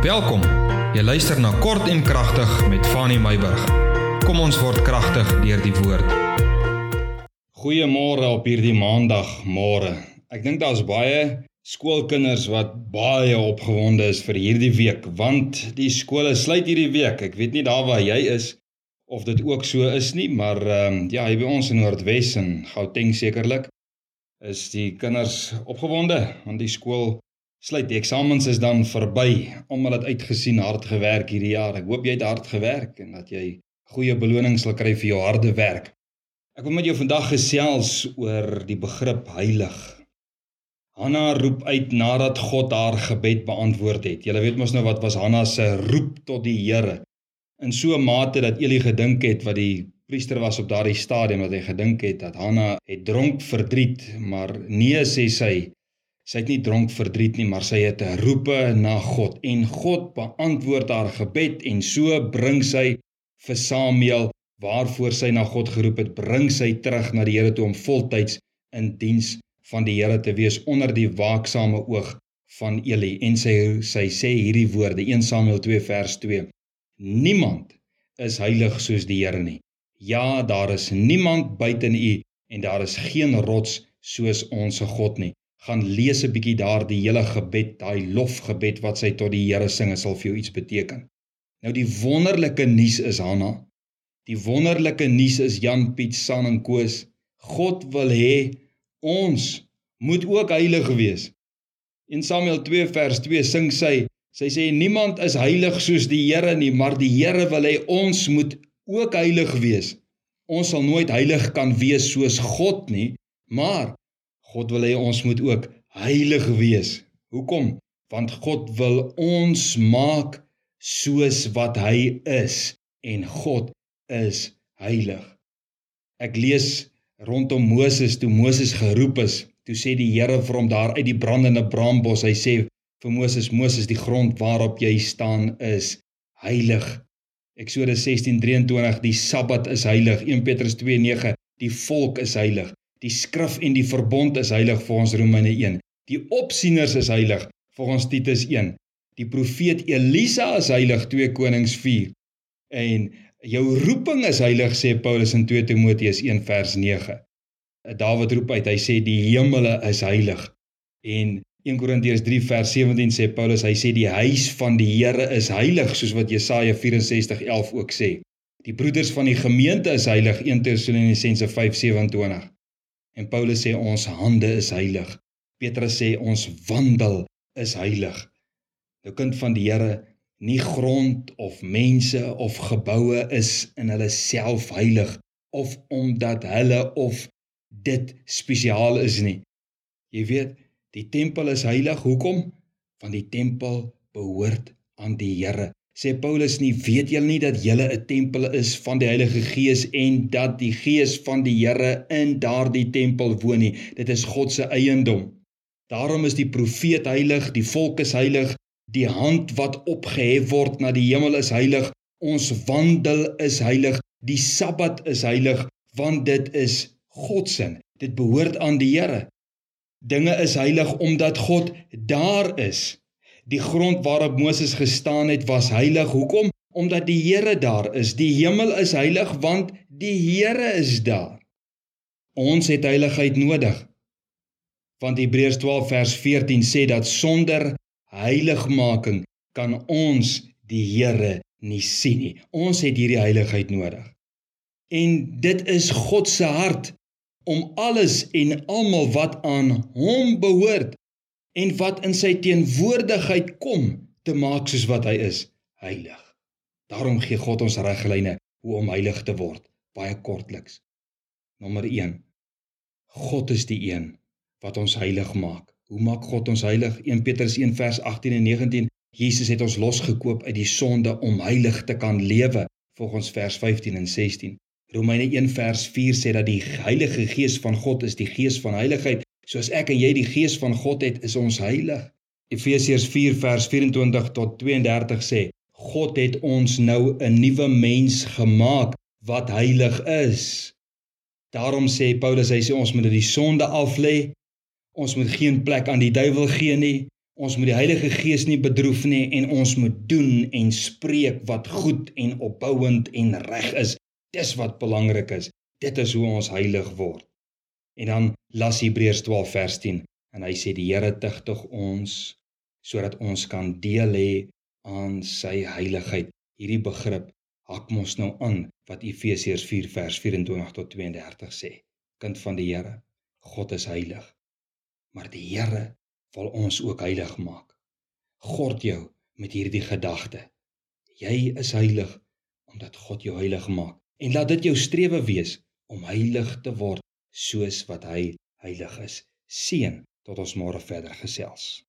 Welkom. Jy luister na Kort en Kragtig met Fanny Meyburg. Kom ons word kragtig deur die woord. Goeiemôre op hierdie maandag môre. Ek dink daar's baie skoolkinders wat baie opgewonde is vir hierdie week want die skole sluit hierdie week. Ek weet nie daar waar jy is of dit ook so is nie, maar ehm um, ja, hier by ons in Noordwes en Gauteng sekerlik is die kinders opgewonde want die skool sluit. Die eksamens is dan verby. Almal het uitgesien hard gewerk hierdie jaar. Ek hoop jy het hard gewerk en dat jy goeie beloning sal kry vir jou harde werk. Ek wil met jou vandag gesels oor die begrip heilig. Hanna roep uit nadat God haar gebed beantwoord het. Jy weet mos nou wat was Hanna se roep tot die Here. In so 'n mate dat Eli gedink het wat die priester was op daardie stadium dat hy gedink het dat Hanna het dronk verdriet, maar nee sê sy, Sy het nie dronk verdriet nie, maar sy het 'n roepe na God en God beantwoord haar gebed en so bring sy vir Samuel waarvoor sy na God geroep het, bring sy terug na die Here toe om voltyds in diens van die Here te wees onder die waaksame oog van Eli. En sy sy sê hierdie woorde 1 Samuel 2 vers 2 Niemand is heilig soos die Here nie. Ja, daar is niemand buite U en daar is geen rots soos ons God nie gaan lees 'n bietjie daar die hele gebed, daai lofgebed wat sy tot die Here sing, sal vir jou iets beteken. Nou die wonderlike nuus is Hanna. Die wonderlike nuus is Jan Piet San en Koos. God wil hê ons moet ook heilig wees. In Samuel 2 vers 2 sing sy, sy sê niemand is heilig soos die Here nie, maar die Here wil hê ons moet ook heilig wees. Ons sal nooit heilig kan wees soos God nie, maar God wil hê ons moet ook heilig wees. Hoekom? Want God wil ons maak soos wat hy is en God is heilig. Ek lees rondom Moses toe Moses geroep is, toe sê die Here vir hom daar uit die brandende braambos, hy sê vir Moses, Moses, die grond waarop jy staan is heilig. Eksodus 16:23 Die Sabbat is heilig. 1 Petrus 2:9 Die volk is heilig. Die skrif en die verbond is heilig ons Romeine 1. Die opsieners is heilig ons Titus 1. Die profeet Elisa is heilig 2 Konings 4. En jou roeping is heilig sê Paulus in 2 Timoteus 1 vers 9. Dawid roep uit, hy sê die hemele is heilig. En 1 Korintiërs 3 vers 17 sê Paulus, hy sê die huis van die Here is heilig soos wat Jesaja 64:11 ook sê. Die broeders van die gemeente is heilig 1 Tessalonisense 5:27. En Paulus sê ons hande is heilig. Petrus sê ons wandel is heilig. Nou kind van die Here, nie grond of mense of geboue is in hulle self heilig of omdat hulle of dit spesiaal is nie. Jy weet, die tempel is heilig. Hoekom? Want die tempel behoort aan die Here sê Paulus nie weet julle nie dat julle 'n tempel is van die Heilige Gees en dat die Gees van die Here in daardie tempel woon nie? Dit is God se eiendom. Daarom is die profeet heilig die volk is heilig die hand wat opgehef word na die hemel is heilig ons wandel is heilig die sabbat is heilig want dit is God se dit behoort aan die Here. Dinge is heilig omdat God daar is Die grond waarop Moses gestaan het was heilig. Hoekom? Omdat die Here daar is. Die hemel is heilig want die Here is daar. Ons het heiligheid nodig. Want Hebreërs 12 vers 14 sê dat sonder heiligmaking kan ons die Here nie sien nie. Ons het hierdie heiligheid nodig. En dit is God se hart om alles en almal wat aan hom behoort en wat in sy teenwoordigheid kom te maak soos wat hy is, heilig. Daarom gee God ons riglyne hoe om heilig te word, baie kortliks. Nommer 1. God is die een wat ons heilig maak. Hoe maak God ons heilig? 1 Petrus 1 vers 18 en 19. Jesus het ons losgekoop uit die sonde om heilig te kan lewe, volgens vers 15 en 16. Romeine 1 vers 4 sê dat die Heilige Gees van God is die gees van heiligheid Soos ek en jy die gees van God het, is ons heilig. Efesiërs 4 vers 24 tot 32 sê: God het ons nou 'n nuwe mens gemaak wat heilig is. Daarom sê Paulus hy sê ons moet die sonde af lê. Ons moet geen plek aan die duiwel gee nie. Ons moet die Heilige Gees nie bedroef nie en ons moet doen en spreek wat goed en opbouend en reg is. Dis wat belangrik is. Dit is hoe ons heilig word. En dan las Hebreërs 12 vers 10 en hy sê die Here tugtig ons sodat ons kan deel hê aan sy heiligheid. Hierdie begrip hak mos nou aan wat Efesiërs 4 vers 24 tot 32 sê. Kind van die Here, God is heilig. Maar die Here wil ons ook heilig maak. God jou met hierdie gedagte. Jy is heilig omdat God jou heilig maak. En laat dit jou strewe wees om heilig te word soos wat hy heilig is. Seën tot ons môre verder gesels.